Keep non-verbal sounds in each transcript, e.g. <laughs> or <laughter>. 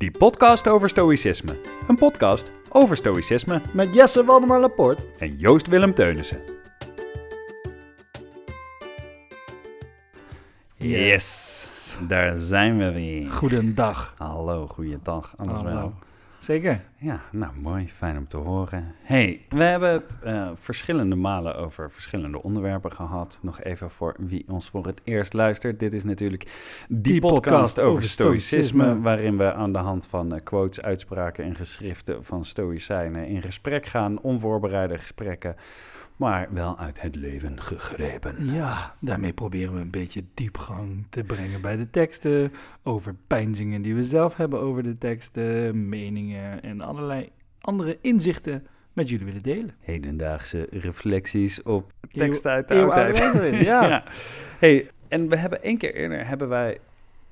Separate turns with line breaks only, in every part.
Die podcast over stoïcisme. Een podcast over stoïcisme
Met Jesse Waldemar Laporte.
en Joost Willem Teunissen. Yes, daar zijn we weer.
Goedendag.
Hallo, goeiedag. Alles
Hallo.
wel?
Zeker.
Ja, nou mooi, fijn om te horen. hey, we hebben het eh, verschillende malen over verschillende onderwerpen gehad. Nog even voor wie ons voor het eerst luistert. Dit is natuurlijk die,
Die
podcast,
podcast
over stoïcisme. waarin we aan de hand van eh, quotes, uitspraken en geschriften van stoïcijnen in gesprek gaan. Onvoorbereide gesprekken, maar wel uit het leven gegrepen.
Ja, daarmee proberen we een beetje diepgang te brengen bij de teksten. Over pijnzingen die we zelf hebben over de teksten, meningen en allerlei andere inzichten met jullie willen delen.
Hedendaagse reflecties op teksten uit de
eeuwenoude
oudheid. <laughs>
ja.
Hey, en we hebben één keer eerder hebben wij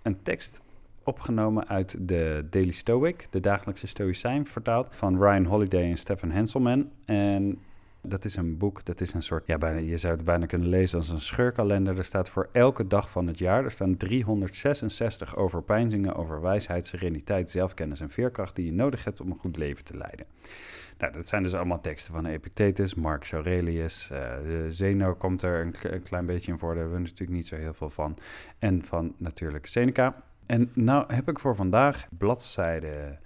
een tekst opgenomen uit de Daily Stoic, de dagelijkse Stoïcijn, vertaald van Ryan Holiday en Stefan Henselman. En dat is een boek, dat is een soort, ja, bijna, je zou het bijna kunnen lezen als een scheurkalender. Er staat voor elke dag van het jaar, er staan 366 overpeinzingen over wijsheid, sereniteit, zelfkennis en veerkracht die je nodig hebt om een goed leven te leiden. Nou, dat zijn dus allemaal teksten van Epictetus, Marcus Aurelius, eh Zeno komt er een, een klein beetje in voor, daar hebben we natuurlijk niet zo heel veel van. En van natuurlijk Seneca. En nou heb ik voor vandaag bladzijde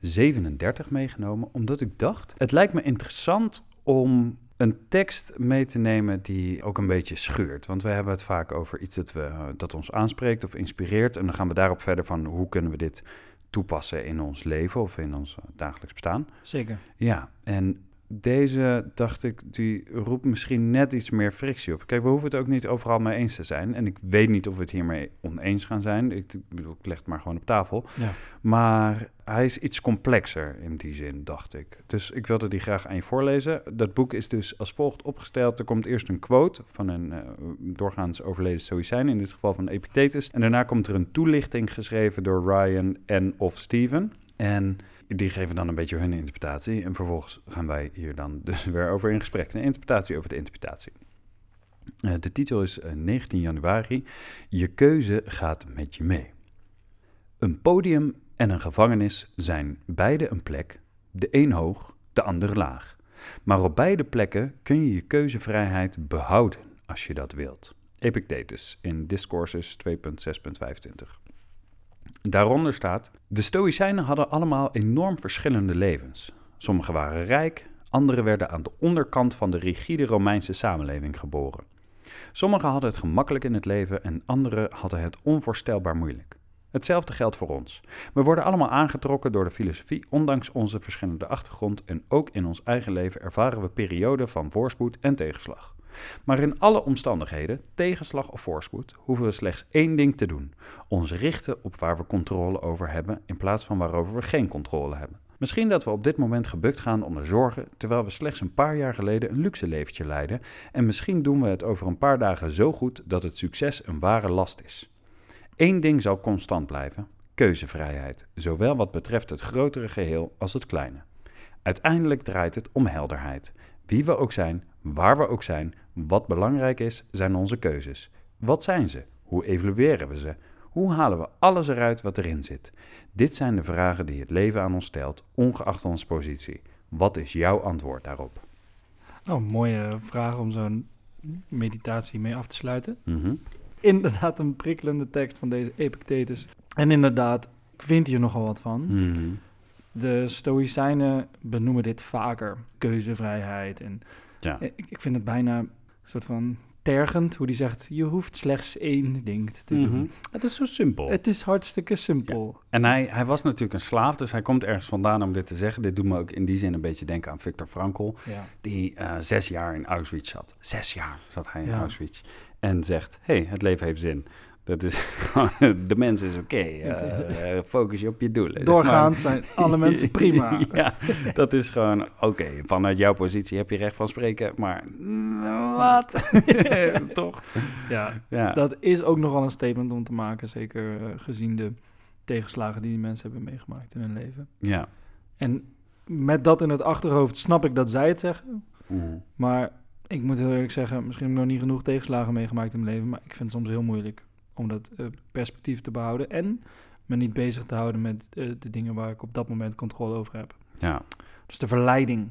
37 meegenomen, omdat ik dacht, het lijkt me interessant om een tekst mee te nemen die ook een beetje schuurt. Want we hebben het vaak over iets dat, we, eh, dat ons aanspreekt of inspireert. En dan gaan we daarop verder van hoe kunnen we dit toepassen in ons leven of in ons eh, dagelijks bestaan.
Zeker.
Ja, en deze dacht ik, die roept misschien net iets meer frictie op. Kijk, we hoeven het ook niet overal mee eens te zijn. En ik weet niet of we het hiermee oneens gaan zijn. Ik bedoel, ik leg het maar gewoon op tafel.
Ja.
Maar hij is iets complexer in die zin, dacht ik. Dus ik wilde die graag aan je voorlezen. Dat boek is dus als volgt opgesteld. Er komt eerst een quote van een eh, doorgaans overleden stoïcijn, in dit geval van Epictetus. En daarna komt er een toelichting geschreven door Ryan en of Steven. En die geven dan een beetje hun interpretatie. En vervolgens gaan wij hier dan <laughs> dus weer over in gesprek. Een interpretatie over de interpretatie. Eh, de titel is eh, 19 januari. Je keuze gaat met je mee. Een podium en een gevangenis zijn beide een plek, de een hoog, de ander laag. Maar op beide plekken kun je je keuzevrijheid behouden als je dat wilt. Epictetus in Discourses 2.6.25. Daaronder staat: De Stoïcijnen hadden allemaal enorm verschillende levens. Sommigen waren rijk, anderen werden aan de onderkant van de rigide Romeinse samenleving geboren. Sommigen hadden het gemakkelijk in het leven en anderen hadden het onvoorstelbaar moeilijk. Hetzelfde geldt voor ons. We worden allemaal aangetrokken door de filosofie, ondanks onze verschillende achtergrond en ook in ons eigen leven ervaren we perioden van voorspoed en tegenslag. Maar in alle omstandigheden, tegenslag of voorspoed, hoeven we slechts één ding te doen: ons richten op waar we controle over hebben in plaats van waarover we geen controle hebben. Misschien dat we op dit moment gebukt gaan onder zorgen, terwijl we slechts een paar jaar geleden een luxe leventje leiden, en misschien doen we het over een paar dagen zo goed dat het succes een ware last is. Eén ding zal constant blijven: keuzevrijheid, zowel wat betreft het grotere geheel als het kleine. Uiteindelijk draait het om helderheid. Wie we ook zijn, waar we ook zijn, wat belangrijk is, zijn onze keuzes. Wat zijn ze? Hoe evalueren we ze? Hoe halen we alles eruit wat erin zit? Dit zijn de vragen die het leven aan ons stelt, ongeacht onze positie. Wat is jouw antwoord daarop?
Oh, mooie vraag om zo'n meditatie mee af te sluiten.
Mhm.
Inderdaad een prikkelende tekst van deze Epictetus. En inderdaad, ik vind hier nogal wat van.
Mhm.
De Stoïcijnen benoemen dit vaker. Keuzevrijheid. En
Ja.
ik, ik vind het bijna een soort van tergend hoe die zegt: je hoeft slechts één ding te doen.
Mhm. Het is zo simpel.
Het is hartstikke simpel.
En hij, hij was natuurlijk een slaaf, dus hij komt ergens vandaan om dit te zeggen. Dit doet me ook in die zin een beetje denken aan Viktor Frankl,
Ja.
die eh, zes jaar in Auschwitz zat. Zes jaar zat hij in
Ja.
Auschwitz. En zegt, hé, hey, het leven heeft zin. Dat is, <laughs> de mens is oké. eh, eh, <laughs> focus je op je doelen.
Doorgaans zijn alle mensen <laughs> prima.
ja, dat is gewoon oké. Vanuit jouw positie heb je recht van spreken, maar mm, wat? Toch?
Ja,
Ja.
dat is ook nogal een statement om te maken. Zeker eh, gezien de tegenslagen die die mensen hebben meegemaakt in hun leven.
ja.
En met dat in het achterhoofd snap ik dat zij het zeggen.
Mhm.
Maar ik moet heel eerlijk zeggen, misschien heb ik nog niet genoeg tegenslagen meegemaakt in mijn leven. Maar ik vind het soms heel moeilijk om dat eh, perspectief te behouden. En me niet bezig te houden met eh, de dingen waar ik op dat moment controle over heb.
Ja,
Dus de verleiding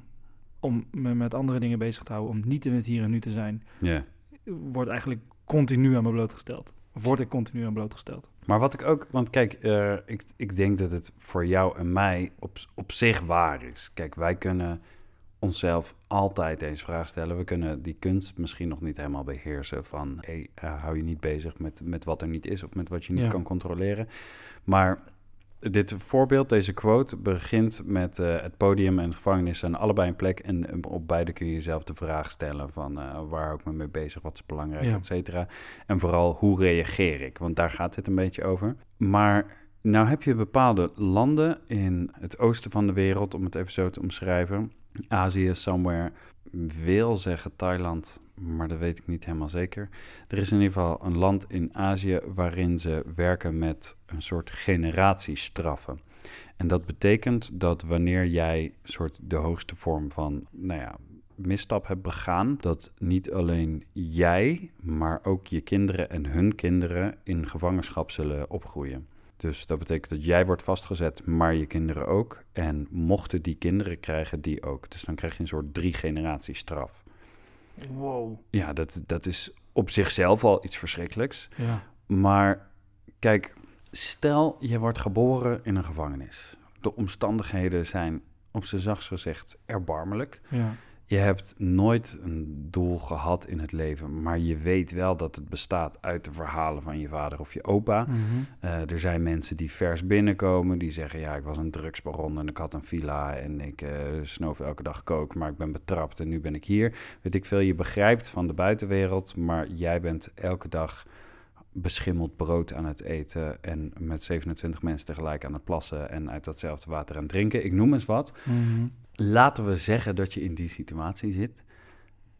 om me met andere dingen bezig te houden, om niet in het hier en nu te zijn,
ja.
wordt eigenlijk continu aan me blootgesteld. Word ik continu aan blootgesteld.
Maar wat ik ook, want kijk, eh, ik, ik denk dat het voor jou en mij op, op zich waar is. Kijk, wij kunnen onszelf altijd deze vraag stellen. We kunnen die kunst misschien nog niet helemaal beheersen van, hey, eh, hou je niet bezig met, met wat er niet is of met wat je niet
Ja.
kan controleren. Maar dit voorbeeld, deze quote, begint met eh, het podium en de gevangenis zijn allebei een plek. En eh, op beide kun je jezelf de vraag stellen van waar hou ik me mee bezig, wat is belangrijk,
Ja.
et cetera. En vooral, hoe reageer ik? Want daar gaat het een beetje over. Maar nou heb je bepaalde landen in het oosten van de wereld, om het even zo te omschrijven. Azië, somewhere, wil zeggen Thailand, maar dat weet ik niet helemaal zeker. Er is in ieder geval een land in Azië waarin ze werken met een soort generatiestraffen. En dat betekent dat wanneer jij soort de hoogste vorm van, nou ja, misstap hebt begaan, dat niet alleen jij, maar ook je kinderen en hun kinderen in gevangenschap zullen opgroeien. Dus dat betekent dat jij wordt vastgezet, maar je kinderen ook. En mochten die kinderen krijgen, die ook. Dus dan krijg je een soort drie generaties straf.
Wow.
Ja, dat, dat is op zichzelf al iets verschrikkelijks.
Ja.
Maar kijk, stel je wordt geboren in een gevangenis. De omstandigheden zijn op z'n zachtst gezegd erbarmelijk.
Ja.
Je hebt nooit een doel gehad in het leven, maar je weet wel dat het bestaat uit de verhalen van je vader of je opa.
Mhm.
Eh, er zijn mensen die vers binnenkomen, die zeggen: Ja, ik was een drugsbaron en ik had een villa en ik eh snoof elke dag kook, maar ik ben betrapt en nu ben ik hier. Weet ik veel, je begrijpt van de buitenwereld, maar jij bent elke dag beschimmeld brood aan het eten en met 27 mensen tegelijk aan het plassen en uit datzelfde water aan het drinken. Ik noem eens wat
Mhm.
Laten we zeggen dat je in die situatie zit,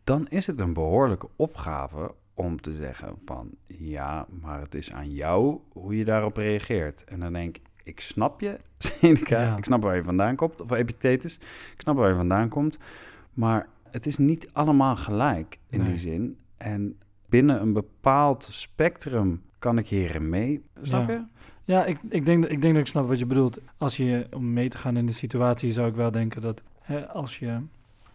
dan is het een behoorlijke opgave om te zeggen van ja, maar het is aan jou hoe je daarop reageert. En dan denk ik, ik snap je, <laughs> Seneca,
Ja.
ik snap waar je vandaan komt, of Epictetus, ik snap waar je vandaan komt, maar het is niet allemaal gelijk in
Nee.
die zin. En binnen een bepaald spectrum kan ik hierin mee, snap
Ja.
je?
Ja, ik, ik, denk, ik denk dat ik snap wat je bedoelt. Als je, om mee te gaan in de situatie, zou ik wel denken dat hè, als je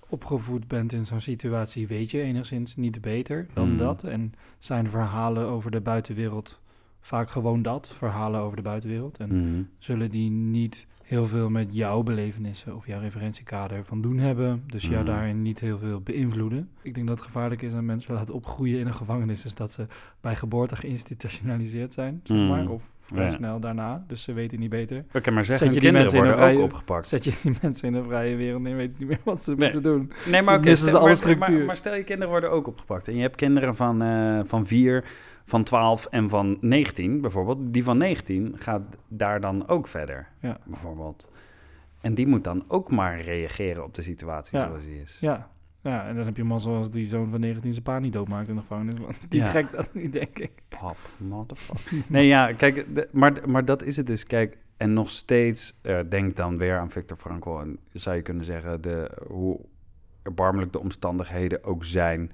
opgevoed bent in zo'n situatie, weet je enigszins niet beter dan
Mm.
dat. En zijn verhalen over de buitenwereld vaak gewoon dat, verhalen over de buitenwereld. En
Mhm.
zullen die niet heel veel met jouw belevenissen of jouw referentiekader van doen hebben. Dus jou
Mhm.
daarin niet heel veel beïnvloeden. Ik denk dat het gevaarlijk is aan mensen laten opgroeien in een gevangenis, is dat ze bij geboorte geïnstitutionaliseerd zijn, zeg
Mhm.
maar. Of vrij
Ja.
snel daarna, dus ze weten niet beter.
Oké, maar zeg,
Zet je die mensen in
worden
een
ook
vrije-
opgepakt.
Zet je die <laughs> mensen in de vrije wereld en weten niet meer wat ze
Nee.
moeten doen.
Nee, maar,
missen ze
stel- maar-
structuur.
Maar, maar stel je kinderen worden ook opgepakt. En je hebt kinderen van, eh, van 4, van 12 en van 19 bijvoorbeeld. Die van 19 gaat daar dan ook verder,
Ja.
bijvoorbeeld. En die moet dan ook maar reageren op de situatie
Ja.
zoals die is.
Ja. ja, en dan heb je mazzel als die zoon van 19 zijn pa niet doodmaakt in de gevangenis. Want die
Ja.
trekt dat niet, denk ik.
Pap, motherfucker. <laughs> nee, ja, kijk, de- maar, maar dat is het dus. Kijk, en nog steeds, eh, denk dan weer aan Victor Frankl. En zou je kunnen zeggen, de, hoe erbarmelijk de omstandigheden ook zijn.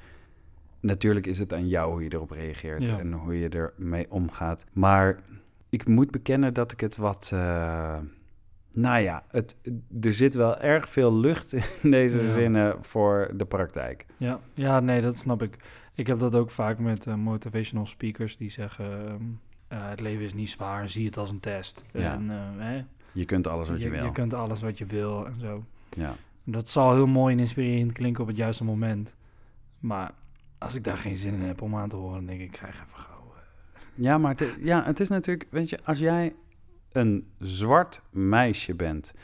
Natuurlijk is het aan jou hoe je erop reageert
Ja.
en hoe je ermee omgaat. Maar ik moet bekennen dat ik het wat... eh, nou ja, het, er zit wel erg veel lucht <laughs> in deze
Ja.
zinnen voor de praktijk.
Ja, ja, nee, dat snap ik. Ik heb dat ook vaak met eh, motivational speakers die zeggen... ehm, eh, het leven is niet zwaar, zie het als een test.
Ja.
En, hè,
Je kunt alles wat je, wil.
je kunt alles wat je wil en zo.
Ja.
Dat zal heel mooi en inspirerend klinken op het juiste moment. Maar als ik daar geen zin in heb om aan te horen, denk ik, ik krijg even gauw. eh,
Ja, maar het, ja, het is natuurlijk, weet je, als jij een zwart meisje bent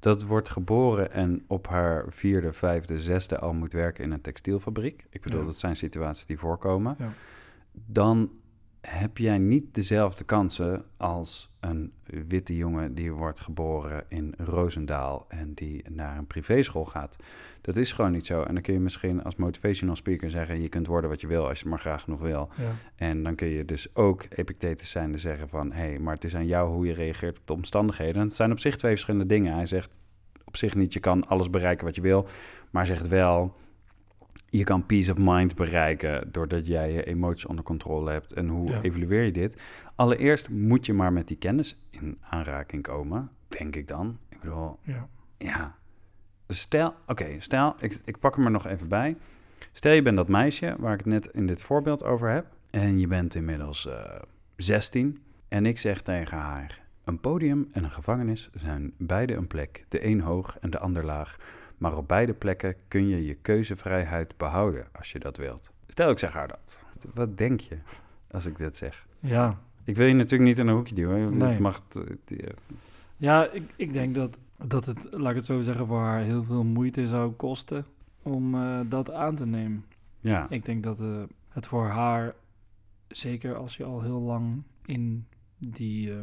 dat wordt geboren en op haar vierde, vijfde, zesde al moet werken in een textielfabriek. Ik bedoel,
Ja.
dat zijn situaties die voorkomen.
Ja.
Dan heb jij niet dezelfde kansen als een witte jongen die wordt geboren in Roosendaal en die naar een privéschool gaat. Dat is gewoon niet zo. En dan kun je misschien als motivational speaker zeggen: je kunt worden wat je wil als je het maar graag genoeg wil.
Ja.
En dan kun je dus ook Epictetus zijn en zeggen van... hé, hey, maar het is aan jou hoe je reageert op de omstandigheden. En het zijn op zich twee verschillende dingen. Hij zegt op zich niet, je kan alles bereiken wat je wil. Maar hij zegt wel, je kan peace of mind bereiken doordat jij je emoties onder controle hebt. En hoe
Ja.
evalueer je dit? Allereerst moet je maar met die kennis in aanraking komen, denk ik dan. Ik bedoel,
Ja.
ja. Dus stel, oké, stel, ik, ik pak hem er nog even bij. Stel je bent dat meisje waar ik het net in dit voorbeeld over heb. En je bent inmiddels eh 16. En ik zeg tegen haar: Een podium en een gevangenis zijn beide een plek, de een hoog en de ander laag. Maar op beide plekken kun je je keuzevrijheid behouden als je dat wilt. Stel, ik zeg haar dat. Wat denk je als ik dit zeg?
Ja,
Ik wil je natuurlijk niet in een hoekje duwen.
Nee.
Mag,
ja ik, ik denk dat, dat het, laat ik het zo zeggen, voor haar heel veel moeite zou kosten om eh, dat aan te nemen.
ja.
Ik denk dat eh, het voor haar, zeker als je al heel lang in die, eh,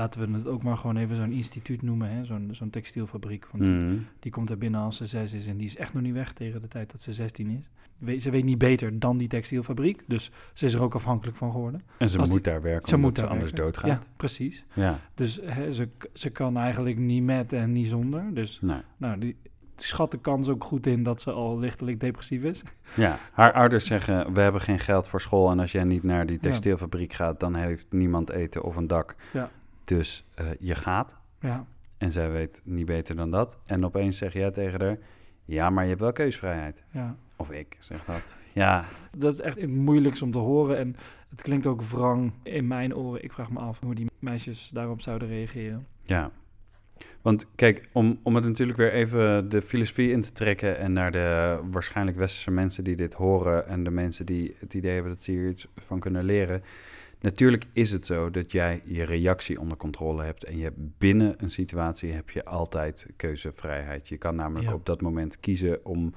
laten we het ook maar gewoon even zo'n instituut noemen, hè, zo'n zo'n textielfabriek. Want die,
Mhm.
die komt er binnen als ze zes is en die is echt nog niet weg tegen de tijd dat ze 16 is. We- ze weet niet beter dan die textielfabriek, dus ze is er ook afhankelijk van geworden.
En ze
Als
moet daar werken
Ze moet
ze
daar
anders
werken.
doodgaat.
Ja, precies.
Ja.
Dus hè, ze, ze kan eigenlijk niet met en niet zonder. Dus
Nee.
nou, die schat de kans ook goed in dat ze al lichtelijk depressief is.
Ja, haar ouders zeggen: We hebben geen geld voor school. En als jij niet naar die textielfabriek gaat, dan heeft niemand eten of een dak.
Ja.
Dus eh, je gaat.
Ja,
En zij weet niet beter dan dat. En opeens zeg jij tegen haar: Ja, maar je hebt wel keusvrijheid.
ja.
Of ik zeg dat. Ja,
Dat is echt het moeilijkste om te horen. En het klinkt ook wrang in mijn oren. Ik vraag me af hoe die meisjes daarop zouden reageren.
ja. Want kijk, om, om het natuurlijk weer even de filosofie in te trekken en naar de waarschijnlijk westerse mensen die dit horen en de mensen die het idee hebben dat ze hier iets van kunnen leren. Natuurlijk is het zo dat jij je reactie onder controle hebt en je hebt binnen een situatie heb je altijd keuzevrijheid. Je kan namelijk
Ja.
op dat moment kiezen om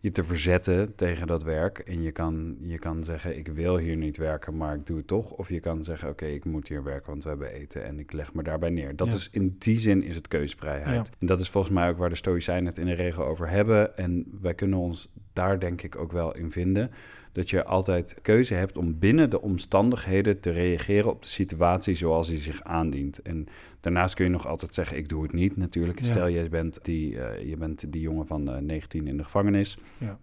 je te verzetten tegen dat werk en je kan, je kan zeggen ik wil hier niet werken, maar ik doe het toch. Of je kan zeggen oké, ik moet hier werken, want we hebben eten en ik leg me daarbij neer. Dat
Ja.
is in die zin is het keuzevrijheid. En dat is volgens mij ook waar de Stoïcijnen het in de regel over hebben. En wij kunnen ons daar denk ik ook wel in vinden. Dat je altijd keuze hebt om binnen de omstandigheden te reageren op de situatie zoals die zich aandient. En daarnaast kun je nog altijd zeggen, ik doe het niet natuurlijk.
Ja.
Stel, je bent, die, eh, je bent die jongen van eh, 19 in de gevangenis.
Ja.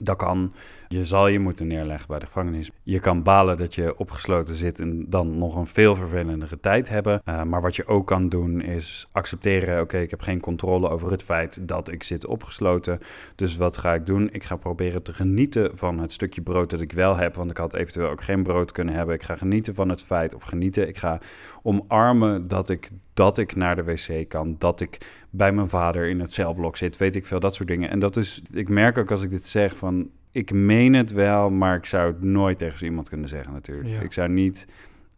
Dat kan. Je zal je moeten neerleggen bij de gevangenis. Je kan balen dat je opgesloten zit en dan nog een veel vervelendere tijd hebben. Uh, maar wat je ook kan doen is accepteren: oké, ik heb geen controle over het feit dat ik zit opgesloten. Dus wat ga ik doen? Ik ga proberen te genieten van het stukje brood dat ik wel heb. Want ik had eventueel ook geen brood kunnen hebben. Ik ga genieten van het feit of genieten. Ik ga omarmen dat ik, dat ik naar de wc kan. Dat ik bij mijn vader in het celblok zit. Weet ik veel, dat soort dingen. En dat is, ik merk ook als ik dit zeg van ik meen het wel, maar ik zou het nooit tegen iemand kunnen zeggen natuurlijk.
Ja.
Ik zou niet,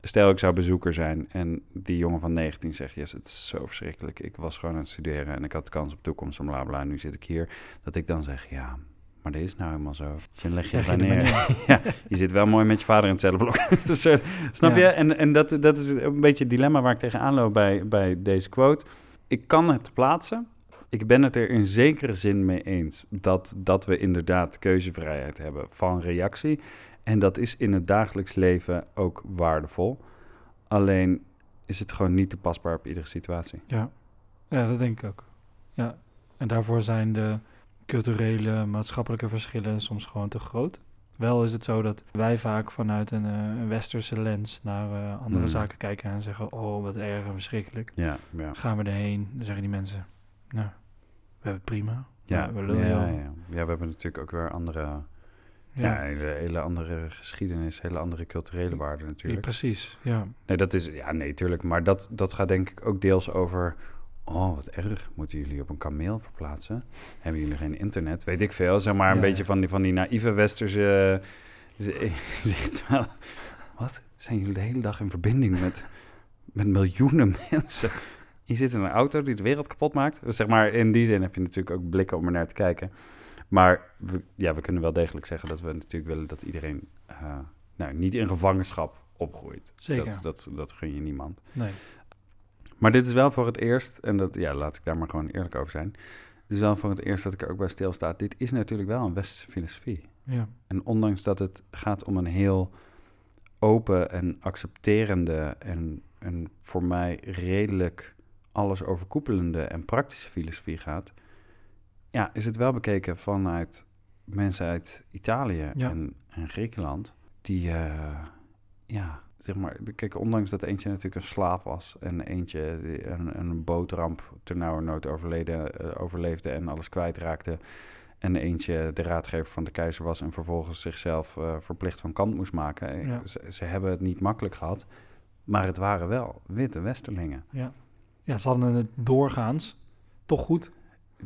stel ik zou bezoeker zijn en die jongen van 19 zegt, yes, het is zo verschrikkelijk. Ik was gewoon aan het studeren en ik had kans op toekomst en bla bla, nu zit ik hier. Dat ik dan zeg, ja, maar dit is nou helemaal zo. Dus je leg je
Leg
neer. <laughs> ja, je zit wel mooi met je vader in het cellenblok. <laughs> dus, uh, snap
Ja.
je? En, en dat, dat is een beetje het dilemma waar ik tegenaan loop bij, bij deze quote. Ik kan het plaatsen, ik ben het er in zekere zin mee eens dat, dat we inderdaad keuzevrijheid hebben van reactie. En dat is in het dagelijks leven ook waardevol. Alleen is het gewoon niet toepasbaar op iedere situatie.
Ja. ja, dat denk ik ook. Ja. En daarvoor zijn de culturele, maatschappelijke verschillen soms gewoon te groot. Wel is het zo dat wij vaak vanuit een, uh, een westerse lens naar uh, andere
Mm.
zaken kijken en zeggen: Oh, wat erg en verschrikkelijk.
Ja, ja.
Gaan we erheen? Dan zeggen die mensen: Nou, we hebben het prima.
Ja,
we
ja,
lullen
ja, ja. ja, we hebben natuurlijk ook weer andere, ja. Hele, hele andere geschiedenis, hele andere culturele waarden natuurlijk.
precies. Ja.
Nee, dat is, ja, nee, tuurlijk. Maar dat, dat gaat denk ik ook deels over, oh, wat erg, moeten jullie op een kameel verplaatsen? Hebben jullie geen internet? Weet ik veel, zeg maar een
Ja,
beetje
ja.
van die, van die naïeve westerse z- zicht. <laughs> wel. Wat? Zijn jullie de hele dag in verbinding met, met miljoenen <laughs> mensen? Je zit in een auto die de wereld kapot maakt. Dus zeg maar, in die zin heb je natuurlijk ook blikken om er naar te kijken. Maar we, ja, we kunnen wel degelijk zeggen dat we natuurlijk willen dat iedereen uh, nou, niet in gevangenschap opgroeit.
Zeker.
Dat, dat, dat gun je niemand.
Nee.
Maar dit is wel voor het eerst, en dat, ja, laat ik daar maar gewoon eerlijk over zijn. Dit is wel voor het eerst dat ik er ook bij stilsta. Dit is natuurlijk wel een westerse filosofie.
Ja.
En ondanks dat het gaat om een heel open en accepterende en, en voor mij redelijk alles overkoepelende en praktische filosofie gaat, ja, is het wel bekeken vanuit mensen uit Italië
Ja.
en, en Griekenland, die, eh, ja, zeg maar, kijk, ondanks dat eentje natuurlijk een slaaf was en eentje een, een bootramp ternauwernood overleden, eh, overleefde en alles kwijtraakte, en eentje de raadgever van de keizer was en vervolgens zichzelf eh, verplicht van kant moest maken. Eh,
Ja.
Ze, ze hebben het niet makkelijk gehad, maar het waren wel witte westerlingen.
Ja. ja, ze hadden het doorgaans toch goed,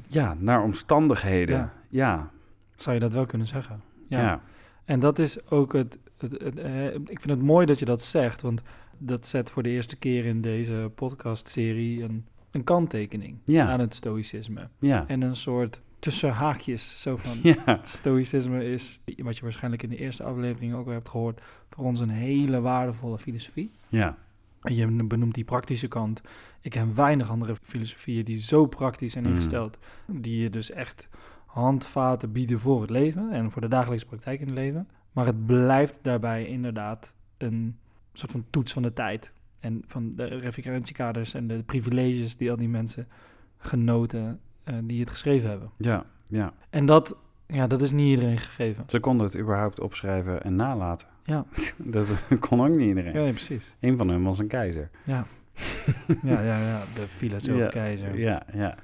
Ja, naar omstandigheden.
Ja.
Ja,
zou je dat wel kunnen zeggen. ja.
Ja.
En dat is ook het. het, het, eh, ik vind het mooi dat je dat zegt, want dat zet voor de eerste keer in deze podcastserie een, een kanttekening
Ja.
aan het stoïcisme.
ja.
En een soort tussen haakjes, zo van.
ja.
Stoïcisme is, wat je waarschijnlijk in de eerste aflevering ook al hebt gehoord, voor ons een hele waardevolle filosofie.
ja.
En je benoemt die praktische kant. Ik heb weinig andere filosofieën die zo praktisch zijn
Mm.
ingesteld. Die je dus echt handvaten bieden voor het leven en voor de dagelijkse praktijk in het leven. Maar het blijft daarbij inderdaad een soort van toets van de tijd. En van de referentiekaders en de privileges die al die mensen genoten eh, die het geschreven hebben.
Ja, ja.
En dat, ja, dat is niet iedereen gegeven.
Ze konden het überhaupt opschrijven en nalaten.
Ja. <laughs>
dat kon ook niet iedereen.
Ja, nee, precies.
Een van hen was een keizer.
Ja, <laughs> ja, ja, ja. de filosoof
Ja,
keizer.
Ja, ja.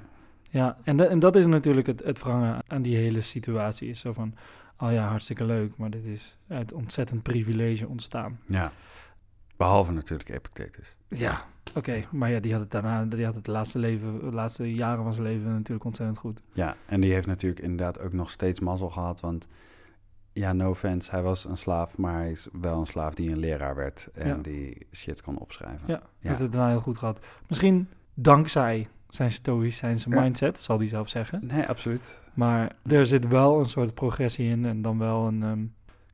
Ja, en, en dat is natuurlijk het, het aan die hele situatie. Is zo van, oh ja, hartstikke leuk, maar dit is uit ontzettend privilege ontstaan.
ja. Behalve natuurlijk Epictetus.
Ja, oké, maar ja, die had het daarna, die had het laatste leven, de laatste jaren van zijn leven natuurlijk ontzettend goed.
Ja, en die heeft natuurlijk inderdaad ook nog steeds mazzel gehad. Want ja, no offense, hij was een slaaf, maar hij is wel een slaaf die een leraar werd. En
Ja.
die shit kon opschrijven.
Ja,
Ja.
heeft het daarna heel goed gehad. Misschien dankzij zijn stoïcijnse
Ja.
mindset, zal hij zelf zeggen.
Nee, absoluut.
Maar er zit wel een soort progressie in en dan wel een... ehm,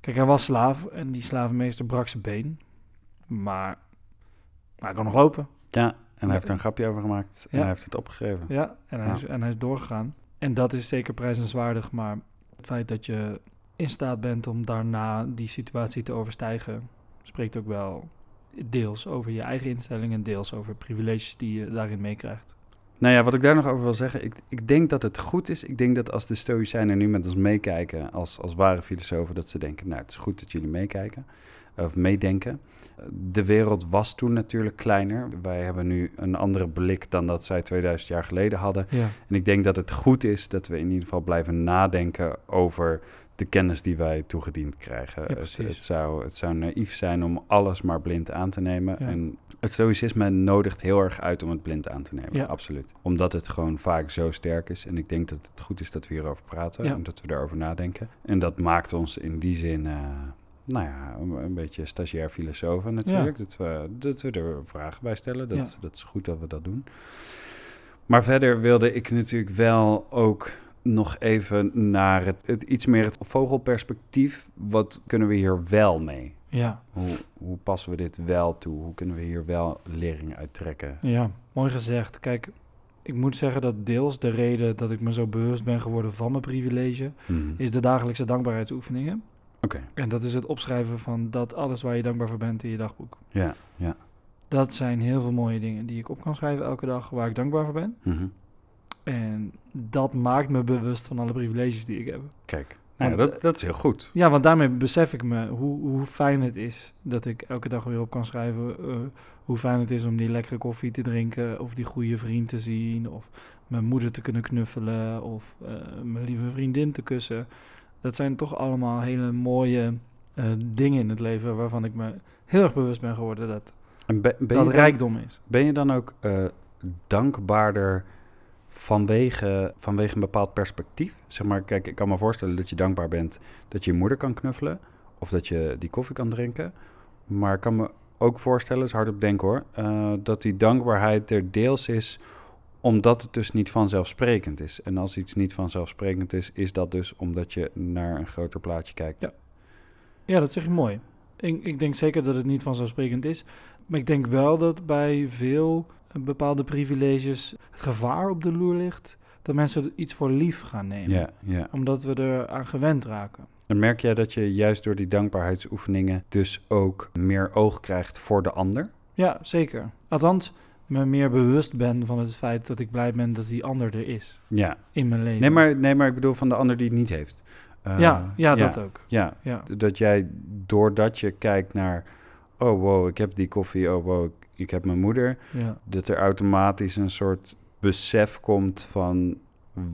Kijk, hij was slaaf en die slavenmeester brak zijn been. Maar, maar hij kon nog lopen.
Ja, en hij
Ja.
heeft er een grapje over gemaakt. En
Ja.
hij heeft het opgeschreven.
Ja, en hij. Is, en hij is doorgegaan. En dat is zeker prijzenswaardig, maar het feit dat je in staat bent om daarna die situatie te overstijgen, spreekt ook wel deels over je eigen instelling en deels over privileges die je daarin meekrijgt.
Nou ja, wat ik daar nog over wil zeggen, ik, ik denk dat het goed is. Ik denk dat als de Stoïcijnen nu met ons meekijken, als, als ware filosofen, dat ze denken, nou, het is goed dat jullie meekijken, of meedenken. De wereld was toen natuurlijk kleiner. Wij hebben nu een andere blik dan dat zij 2000 jaar geleden hadden.
Ja,
En ik denk dat het goed is dat we in ieder geval blijven nadenken over de kennis die wij toegediend krijgen.
Ja,
het, zou, het zou naïef zijn om alles maar blind aan te nemen.
Ja.
En het stoïcisme nodigt heel erg uit om het blind aan te nemen.
Ja.
Absoluut. Omdat het gewoon vaak zo sterk is. En ik denk dat het goed is dat we hierover praten
Ja.
en dat we daarover nadenken. En dat maakt ons in die zin. eh, nou ja, een, een beetje stagiair filosofen natuurlijk. Dat, we, dat we er vragen bij stellen. Dat, dat is goed dat we dat doen. Maar verder wilde ik natuurlijk wel ook nog even naar het, het iets meer het vogelperspectief. Wat kunnen we hier wel mee?
ja,
Hoe, hoe passen we dit wel toe? Hoe kunnen we hier wel lering uit trekken?
ja, mooi gezegd. Kijk, ik moet zeggen dat deels de reden dat ik me zo bewust ben geworden van mijn privilege,
Mhm.
is de dagelijkse dankbaarheidsoefeningen.
Oké,
En dat is het opschrijven van dat alles waar je dankbaar voor bent in je dagboek.
ja, ja.
Dat zijn heel veel mooie dingen die ik op kan schrijven elke dag waar ik dankbaar voor ben.
Mhm.
En dat maakt me bewust van alle privileges die ik heb.
Kijk, nou, ja,
Want,
dat, dat is heel goed.
Ja, want daarmee besef ik me hoe, hoe fijn het is dat ik elke dag weer op kan schrijven. eh, hoe fijn het is om die lekkere koffie te drinken, of die goede vriend te zien, of mijn moeder te kunnen knuffelen, of eh, mijn lieve vriendin te kussen. Dat zijn toch allemaal hele mooie eh, dingen in het leven waarvan ik me heel erg bewust ben geworden dat
En ben, ben,
dat
dan,
rijkdom is.
ben je dan ook eh, dankbaarder vanwege, vanwege een bepaald perspectief? Zeg maar, kijk, ik kan me voorstellen dat je dankbaar bent dat je je moeder kan knuffelen. Of dat je die koffie kan drinken. Maar ik kan me ook voorstellen, is hard op denken hoor, eh, dat die dankbaarheid er deels is omdat het dus niet vanzelfsprekend is. En als iets niet vanzelfsprekend is, is dat dus omdat je naar een groter plaatje kijkt.
Ja. Ja, dat zeg je mooi. Ik, ik denk zeker dat het niet vanzelfsprekend is. Maar ik denk wel dat bij veel bepaalde privileges het gevaar op de loer ligt dat mensen er iets voor lief gaan nemen.
ja, ja.
Omdat we er aan gewend raken.
En merk jij dat je juist door die dankbaarheidsoefeningen dus ook meer oog krijgt voor de ander?
Ja, zeker. Althans, me meer bewust ben van het feit dat ik blij ben dat die ander er is
Ja.
in mijn leven.
Nee maar, nee, maar ik bedoel van de ander die het niet heeft. Eh,
ja, ja, dat ook.
Ja,
Ja.
dat jij doordat je kijkt naar, oh wow, ik heb die koffie, oh wow, ik, heb mijn moeder,
Ja.
dat er automatisch een soort besef komt van,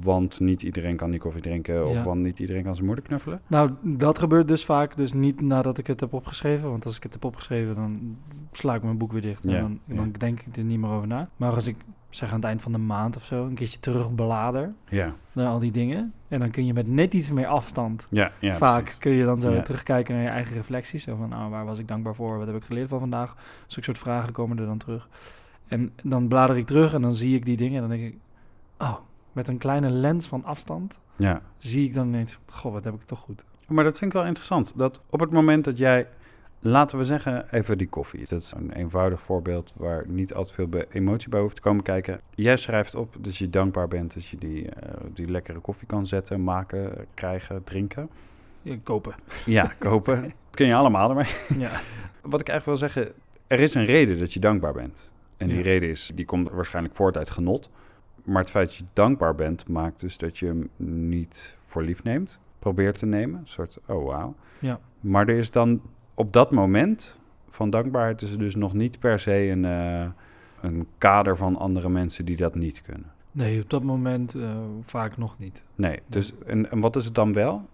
want niet iedereen kan die koffie drinken of
Ja.
want niet iedereen kan zijn moeder knuffelen.
Nou, dat gebeurt dus vaak, dus niet nadat ik het heb opgeschreven. Want als ik het heb opgeschreven, dan sla ik mijn boek weer dicht.
Ja,
En dan, dan
ja.
denk ik er niet meer over na. Maar als ik, zeg aan het eind van de maand of zo, een keertje terugblader
Ja,
naar al die dingen. En dan kun je met net iets meer afstand,
ja, ja
vaak
precies.
kun je dan zo
Ja.
terugkijken naar je eigen reflecties. Zo van, nou, waar was ik dankbaar voor? Wat heb ik geleerd van vandaag? Zulke soort vragen komen er dan terug. En dan blader ik terug en dan zie ik die dingen. En dan denk ik, oh, met een kleine lens van afstand
Ja.
zie ik dan ineens, goh, wat heb ik toch goed.
Maar dat vind ik wel interessant. Dat op het moment dat jij, laten we zeggen, even die koffie. Dat is een eenvoudig voorbeeld waar niet al te veel emotie bij hoeft te komen kijken. Jij schrijft op dat je dankbaar bent dat je die, eh, die lekkere koffie kan zetten, maken, krijgen, drinken.
Ja, kopen.
Ja, <laughs> kopen. Dat kun je allemaal ermee.
Ja.
Wat ik eigenlijk wil zeggen, er is een reden dat je dankbaar bent. En die
Ja.
reden is, die komt waarschijnlijk voort uit genot. Maar het feit dat je dankbaar bent, maakt dus dat je hem niet voor lief neemt. Probeert te nemen. Een soort, oh wauw.
Ja.
Maar er is dan op dat moment van dankbaarheid is er dus nog niet per se een, eh, een kader van andere mensen die dat niet kunnen.
Nee, op dat moment eh, vaak nog niet.
Nee, dus en, en wat is het dan wel?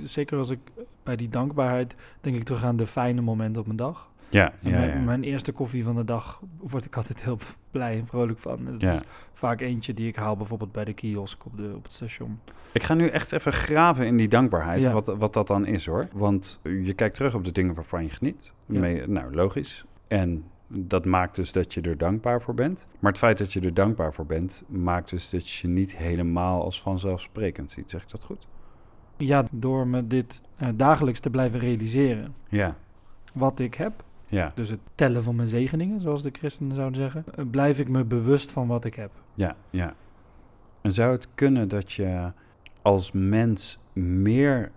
Zeker als ik bij die dankbaarheid denk ik terug aan de fijne momenten op mijn dag.
Ja, ja,
mijn,
ja.
mijn eerste koffie van de dag word ik altijd heel <laughs> blij en vrolijk van. Het
Ja.
is vaak eentje die ik haal bijvoorbeeld bij de kiosk op, de, op het station.
Ik ga nu echt even graven in die dankbaarheid,
Ja.
wat, wat dat dan is hoor. Want je kijkt terug op de dingen waarvan je geniet. Mee- nou, logisch. En dat maakt dus dat je er dankbaar voor bent. Maar het feit dat je er dankbaar voor bent, maakt dus dat je je niet helemaal als vanzelfsprekend ziet. Zeg ik dat goed?
Ja, door me dit eh, dagelijks te blijven realiseren
Ja,
wat ik heb,
ja,
dus het tellen van mijn zegeningen, zoals de christenen zouden zeggen, eh, blijf ik me bewust van wat ik heb.
ja, ja. En zou het kunnen dat je als mens meer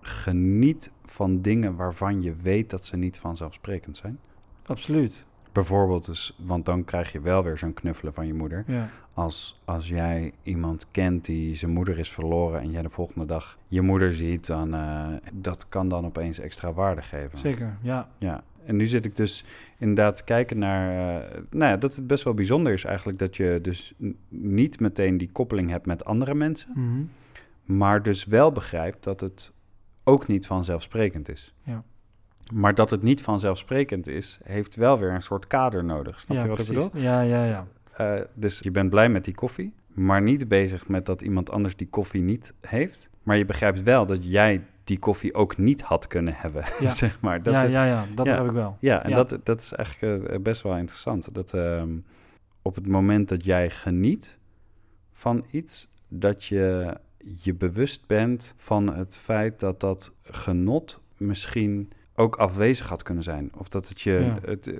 geniet van dingen waarvan je weet dat ze niet vanzelfsprekend zijn?
Absoluut.
Bijvoorbeeld dus, want dan krijg je wel weer zo'n knuffelen van je moeder.
Ja,
Als, als jij iemand kent die zijn moeder is verloren en jij de volgende dag je moeder ziet, dan uh, dat kan dan opeens extra waarde geven.
zeker. Ja,
Ja. En nu zit ik dus inderdaad te kijken naar, uh, nou ja, dat het best wel bijzonder is eigenlijk dat je dus niet meteen die koppeling hebt met andere mensen,
Mhm.
maar dus wel begrijpt dat het ook niet vanzelfsprekend is.
Ja.
Maar dat het niet vanzelfsprekend is, heeft wel weer een soort kader nodig. Snap
ja
je wat
precies.
ik bedoel?
Ja, ja, ja.
Uh, dus je bent blij met die koffie, maar niet bezig met dat iemand anders die koffie niet heeft. Maar je begrijpt wel dat jij die koffie ook niet had kunnen hebben, <laughs>
Ja.
zeg maar. Dat,
ja,
ja,
ja, dat begrijp ik wel.
ja, en. Dat, dat is eigenlijk uh, best wel interessant. Dat ehm, op het moment dat jij geniet van iets, dat je je bewust bent van het feit dat dat genot misschien ook afwezig had kunnen zijn. Of dat het je,
Ja.
het,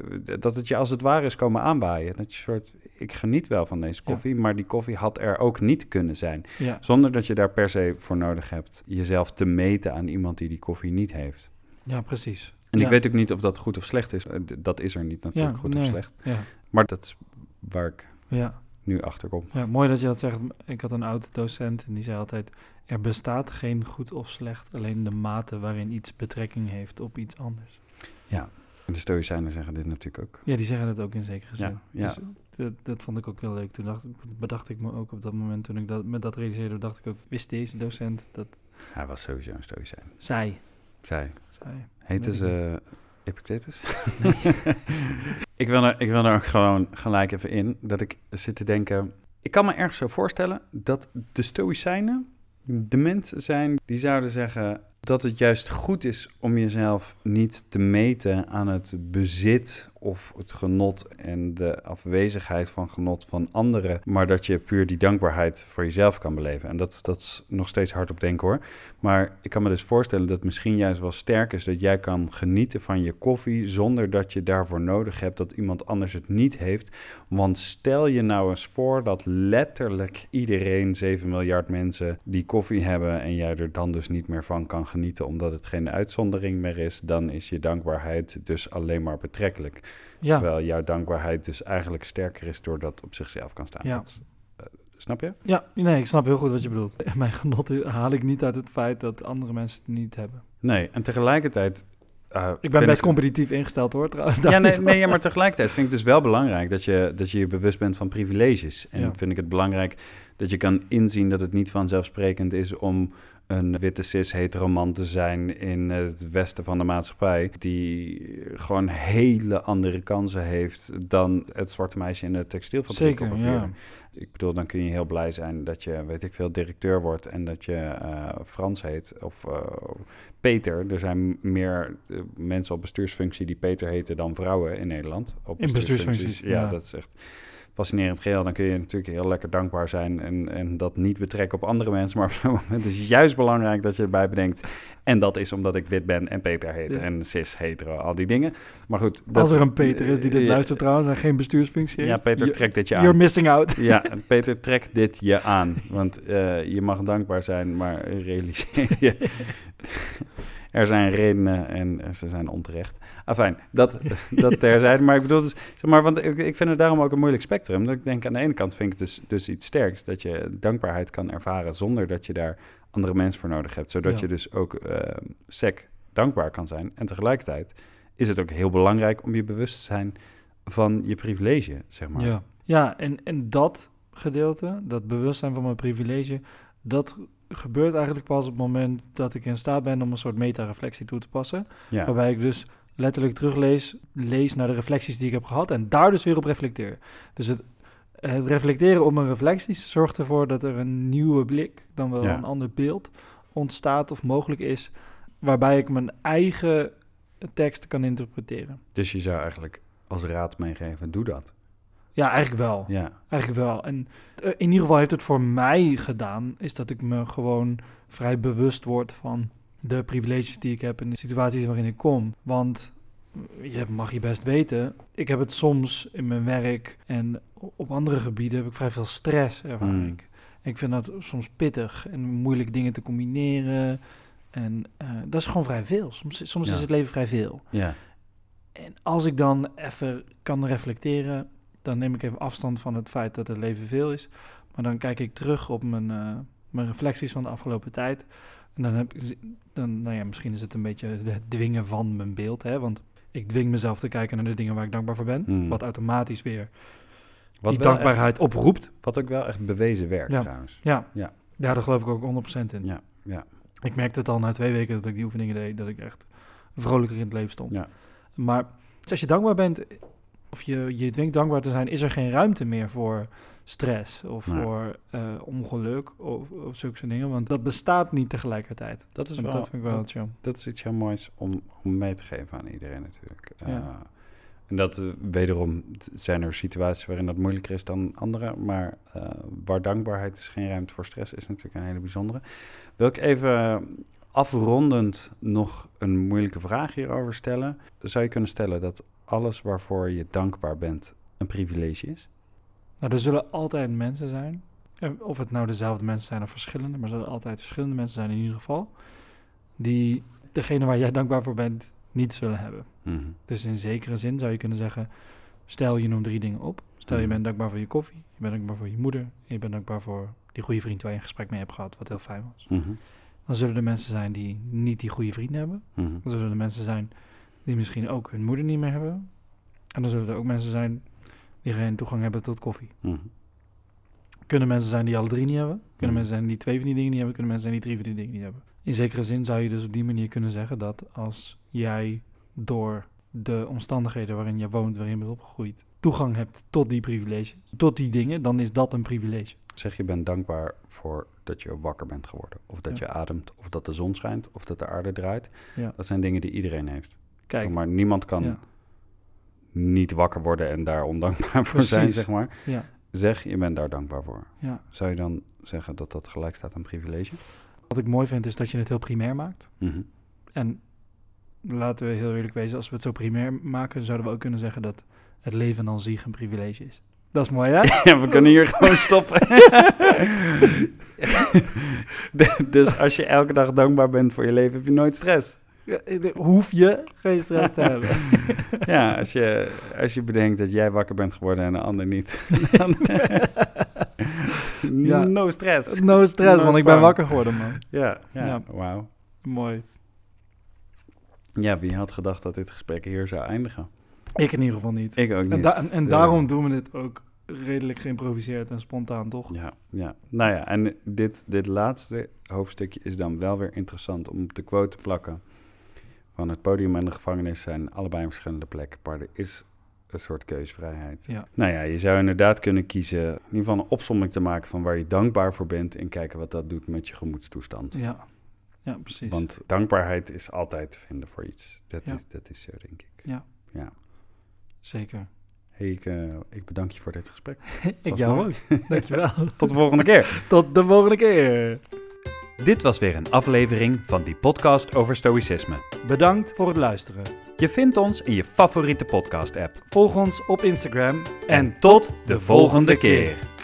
dat het je als het ware is komen aanwaaien. Dat je soort, ik geniet wel van deze
Ja.
koffie, maar die koffie had er ook niet kunnen zijn.
Ja,
Zonder dat je daar per se voor nodig hebt jezelf te meten aan iemand die die koffie niet heeft.
ja precies.
En ik weet ook niet of dat goed of slecht is. Eh, Dat is er niet natuurlijk, goed of slecht.
Ja,
Maar dat is waar ik
ja.
Nu achter kom.
Ja, mooi dat je dat zegt. Ik had een oud docent en die zei altijd: er bestaat geen goed of slecht, alleen de mate waarin iets betrekking heeft op iets anders.
En de Stoïcijnen zeggen dit natuurlijk ook.
Ja, die zeggen dat ook in zekere zin.
Ja, ja.
Dus dat, dat vond ik ook heel leuk. Toen dacht, bedacht ik me ook op dat moment, toen ik dat, met dat realiseerde, dacht ik ook: wist deze docent dat
Hij was sowieso een Stoïcijn.
zij,
Zij.
zij.
Heette
ik
ze <laughs> Ik, wil er, ik wil er ook gewoon gelijk even in dat ik zit te denken... Ik kan me ergens zo voorstellen dat de Stoïcijnen de mensen zijn die zouden zeggen dat het juist goed is om jezelf niet te meten aan het bezit of het genot en de afwezigheid van genot van anderen, maar dat je puur die dankbaarheid voor jezelf kan beleven. En dat, dat is nog steeds hard op denken hoor. Maar ik kan me dus voorstellen dat misschien juist wel sterk is dat jij kan genieten van je koffie zonder dat je daarvoor nodig hebt dat iemand anders het niet heeft. Want stel je nou eens voor dat letterlijk iedereen, 7 miljard mensen, die koffie hebben en jij er dan dus niet meer van kan genieten omdat het geen uitzondering meer is, dan is je dankbaarheid dus alleen maar betrekkelijk.
Ja,
Terwijl jouw dankbaarheid dus eigenlijk sterker is doordat op zichzelf kan staan.
Ja.
Dat eh, Snap je?
Ja, nee, ik snap heel goed wat je bedoelt. <laughs> Mijn genot haal ik niet uit het feit dat andere mensen het niet hebben.
Nee, en tegelijkertijd... uh,
Ik ben best competitief ingesteld hoor, trouwens.
Ja, nee, <laughs> nee ja, maar tegelijkertijd vind ik het dus wel belangrijk dat je dat je, je bewust bent van privileges. En
Ja.
vind ik het belangrijk dat je kan inzien dat het niet vanzelfsprekend is om een witte cis hetero man te zijn in het westen van de maatschappij, die gewoon hele andere kansen heeft dan het zwarte meisje in de textielfabriek.
Zeker,
op een
ja.
Ik bedoel, dan kun je heel blij zijn dat je, weet ik veel, directeur wordt en dat je eh, Frans heet of eh, Peter. Er zijn meer eh, mensen op bestuursfunctie die Peter heten dan vrouwen in Nederland. Op
In bestuursfuncties,
Ja,
ja.
dat is echt fascinerend geheel. Dan kun je natuurlijk heel lekker dankbaar zijn en, en dat niet betrekken op andere mensen. <laughs> Maar op zo'n moment is het juist belangrijk dat je erbij bedenkt. En dat is omdat ik wit ben en Peter heet
Ja.
en cis, hetero, al die dingen. Maar goed. Dat,
Als er een Peter is die dit
Ja,
luistert trouwens en geen bestuursfunctie
Ja,
heeft.
Peter,
je-
trek dit je aan.
You're missing out.
Ja, <laughs> Peter, trek dit je aan. Want eh, je mag dankbaar zijn, maar realiseer je... <laughs> er zijn redenen en ze zijn onterecht. Afijn, dat, <laughs> dat terzijde. Maar ik bedoel dus... Zeg maar, want ik, ik vind het daarom ook een moeilijk spectrum. Dat ik denk, aan de ene kant vind ik het dus, dus iets sterks... dat je dankbaarheid kan ervaren zonder dat je daar andere mensen voor nodig hebt. Zodat
Ja.
je dus ook eh, sec dankbaar kan zijn. En tegelijkertijd is het ook heel belangrijk om je bewust te zijn van je privilege, zeg maar.
Ja, ja en, en dat gedeelte, dat bewustzijn van mijn privilege, dat gebeurt eigenlijk pas op het moment dat ik in staat ben om een soort meta-reflectie toe te passen.
Ja.
Waarbij ik dus letterlijk teruglees lees naar de reflecties die ik heb gehad en daar dus weer op reflecteer. Dus het, het reflecteren op mijn reflecties zorgt ervoor dat er een nieuwe blik, dan wel
Ja.
een ander beeld ontstaat of mogelijk is, waarbij ik mijn eigen tekst kan interpreteren.
Dus je zou eigenlijk als raad meegeven, doe dat.
Ja, eigenlijk wel.
Ja,
Eigenlijk wel. En eh, in ieder geval heeft het voor mij gedaan, is dat ik me gewoon vrij bewust word van de privileges die ik heb en de situaties waarin ik kom. Want eh, je mag je best weten, ik heb het soms in mijn werk en op andere gebieden heb ik vrij veel stress, ervaar
Hmm.
ik. En ik vind dat soms pittig en moeilijk dingen te combineren. En eh, dat is gewoon vrij veel. Soms, soms
Ja.
is het leven vrij veel.
ja,
En als ik dan even kan reflecteren, dan neem ik even afstand van het feit dat het leven veel is. Maar dan kijk ik terug op mijn, eh, mijn reflecties van de afgelopen tijd. En dan heb ik, dan, nou ja, misschien is het een beetje het dwingen van mijn beeld. Hè? Want ik dwing mezelf te kijken naar de dingen waar ik dankbaar voor ben.
Hmm.
Wat automatisch weer
Wat,
die dankbaarheid oproept.
wat ook wel echt bewezen werkt
Ja.
trouwens.
Ja.
Ja.
ja, daar geloof ik ook 100% in.
Ja, ja.
Ik merkte het al na twee weken dat ik die oefeningen deed, dat ik echt vrolijker in het leven stond.
Ja.
Maar als je dankbaar bent, of je je dwingt dankbaar te zijn, is er geen ruimte meer voor stress of
Nee.
voor eh, ongeluk of, of zulke soort dingen. Want dat bestaat niet tegelijkertijd.
Dat is wel,
dat vind ik wel
dat,
chill.
dat is iets heel moois om, om mee te geven aan iedereen natuurlijk.
Ja.
Eh, en dat eh, wederom zijn er situaties waarin dat moeilijker is dan andere, maar waar dankbaarheid is geen ruimte voor stress is natuurlijk een hele bijzondere. Wil ik even afrondend nog een moeilijke vraag hierover stellen? Zou je kunnen stellen dat alles waarvoor je dankbaar bent een privilege is?
Nou, er zullen altijd mensen zijn. Of het nou dezelfde mensen zijn of verschillende, maar er zullen altijd verschillende mensen zijn in ieder geval. Die degene waar jij dankbaar voor bent, niet zullen hebben.
Mhm.
Dus in zekere zin zou je kunnen zeggen: stel je noemt drie dingen op. Stel je
Mhm.
bent dankbaar voor je koffie, je bent dankbaar voor je moeder, en je bent dankbaar voor die goede vriend waar je een gesprek mee hebt gehad, wat heel fijn was.
Mhm.
Dan zullen er mensen zijn die niet die goede vrienden hebben. Dan zullen er mensen zijn die misschien ook hun moeder niet meer hebben. En dan zullen er ook mensen zijn die geen toegang hebben tot koffie.
Mhm.
Kunnen mensen zijn die alle drie niet hebben. Kunnen
Mhm.
mensen zijn die twee van die dingen niet hebben. Kunnen mensen zijn die drie van die dingen niet hebben. In zekere zin zou je dus op die manier kunnen zeggen dat als jij door de omstandigheden waarin je woont, waarin je bent opgegroeid, toegang hebt tot die privileges, tot die dingen, dan is dat een privilege.
Zeg je bent dankbaar voor dat je wakker bent geworden. Of dat
Ja.
je ademt, of dat de zon schijnt, of dat de aarde draait.
Ja.
Dat zijn dingen die iedereen heeft.
Kijk,
Zeg maar niemand kan
ja,
niet wakker worden en daar ondankbaar voor zijn, zeg maar.
ja,
Zeg, je bent daar dankbaar voor.
ja.
Zou je dan zeggen dat dat gelijk staat aan privilege?
Wat ik mooi vind is dat je het heel primair maakt.
Mhm.
En laten we heel eerlijk wezen, als we het zo primair maken, zouden we ook kunnen zeggen dat het leven aan zich een privilege is. Dat is mooi, hè? <laughs>
Ja, we kunnen hier gewoon <laughs> stoppen. <laughs> dus als je elke dag dankbaar bent voor je leven, heb je nooit stress.
Ja, Hoef je geen stress te hebben. <laughs>
Ja, als je, als je bedenkt dat jij wakker bent geworden en een ander niet. <laughs> dan-
Ja.
No stress.
No stress,
No
want ik ben wakker geworden, man.
Ja, ja,
Ja.
wauw.
Mooi.
Ja, wie had gedacht dat dit gesprek hier zou eindigen?
Ik in ieder geval niet.
Ik ook niet.
En, da- en, en
Eh,
daarom doen we dit ook redelijk geïmproviseerd en spontaan, toch?
Ja, ja. Nou ja, en dit, dit laatste hoofdstukje is dan wel weer interessant om op de quote te plakken. Van het podium en de gevangenis zijn allebei een verschillende plekken, maar er is een soort keusvrijheid.
Ja.
Nou ja, je zou inderdaad kunnen kiezen, in ieder geval een opsomming te maken van waar je dankbaar voor bent en kijken wat dat doet met je gemoedstoestand.
Ja, ja precies.
Want dankbaarheid is altijd te vinden voor iets. Dat,
Ja.
is, dat is zo, denk ik.
Ja.
ja.
Zeker.
Hey, ik, eh, ik bedank je voor dit gesprek. <laughs>
ik jou ook. Dankjewel. <laughs>
Tot de volgende keer.
Tot de volgende keer.
Dit was weer een aflevering van die podcast over stoïcisme.
Bedankt voor het luisteren.
Je vindt ons in je favoriete podcast-app.
Volg ons op Instagram
En tot de volgende keer.